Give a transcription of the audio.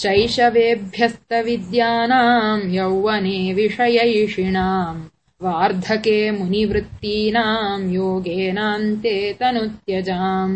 शैशवेभ्यस्तविद्यानाम् यौवने विषयैषिणाम् वार्धके मुनिवृत्तीनाम् योगेनान्ते तनुत्यजाम्